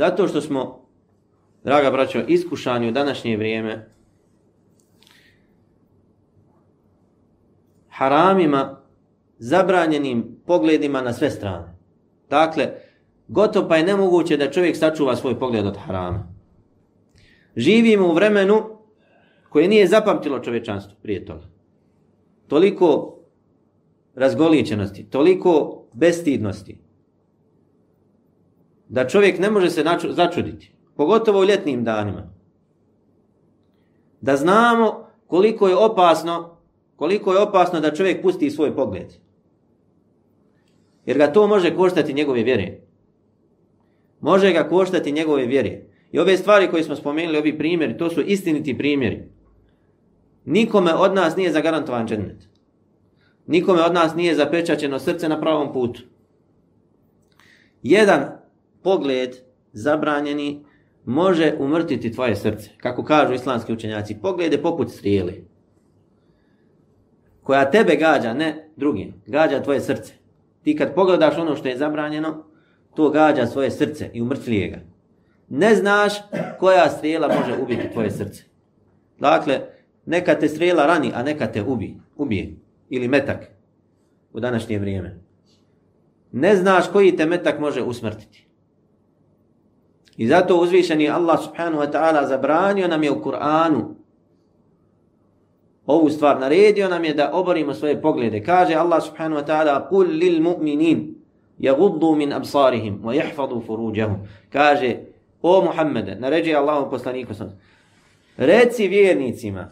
Zato što smo, draga braćo, iskušani u današnje vrijeme haramima, zabranjenim pogledima na sve strane. Dakle, gotovo pa je nemoguće da čovjek sačuva svoj pogled od harama. Živimo u vremenu koje nije zapamtilo čovečanstvo prije toga. Toliko razgoličenosti, toliko bestidnosti, da čovjek ne može se začuditi, pogotovo u ljetnim danima, da znamo koliko je opasno, koliko je opasno da čovjek pusti svoj pogled. Jer ga to može koštati njegove vjere. Može ga koštati njegove vjere. I ove stvari koje smo spomenuli, ovi primjeri, to su istiniti primjeri. Nikome od nas nije zagarantovan džennet. Nikome od nas nije zapečaćeno srce na pravom putu. Jedan pogled zabranjeni može umrtiti tvoje srce. Kako kažu islamski učenjaci, pogled je poput strijele koja tebe gađa, ne drugim, gađa tvoje srce. Ti kad pogledaš ono što je zabranjeno, to gađa svoje srce i umrtlije ga. Ne znaš koja strijela može ubiti tvoje srce. Dakle, neka te strijela rani, a neka te ubi, ubije. Ili metak u današnje vrijeme. Ne znaš koji te metak može usmrtiti. I zato uzvišeni Allah subhanahu wa ta'ala zabranio nam je u Kur'anu ovu stvar naredio nam je da oborimo svoje poglede. Kaže Allah subhanahu wa ta'ala قُلْ لِلْمُؤْمِنِينَ يَغُضُّوا مِنْ أَبْصَارِهِمْ وَيَحْفَضُوا فُرُوجَهُمْ Kaže o Muhammede, naređe Allahom poslaniku sam, reci vjernicima,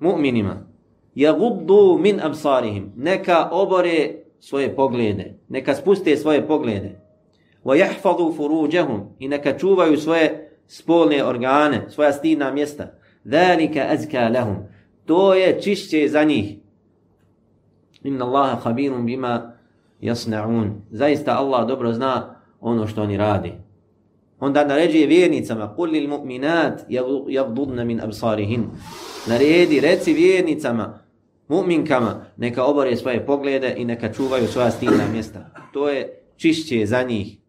mu'minima, يَغُضُّوا مِنْ أَبْصَارِهِمْ Neka obore svoje poglede, neka spuste svoje poglede. وَيَحْفَظُوا فُرُوجَهُمْ I neka čuvaju svoje spolne organe, svoja stidna mjesta. ذَلِكَ أَزْكَى لَهُمْ To je čišće za njih. إِنَّ اللَّهَ خَبِيرٌ بِمَا يَصْنَعُونَ Zaista Allah dobro zna ono što oni radi. Onda naređuje vjernicama, قُلْ لِلْمُؤْمِنَاتِ يَغْضُضْنَ مِنْ أَبْصَارِهِنْ Naredi, reci vjernicama, mu'minkama, neka obore svoje poglede i neka čuvaju svoja stidna mjesta. To je čišće za njih.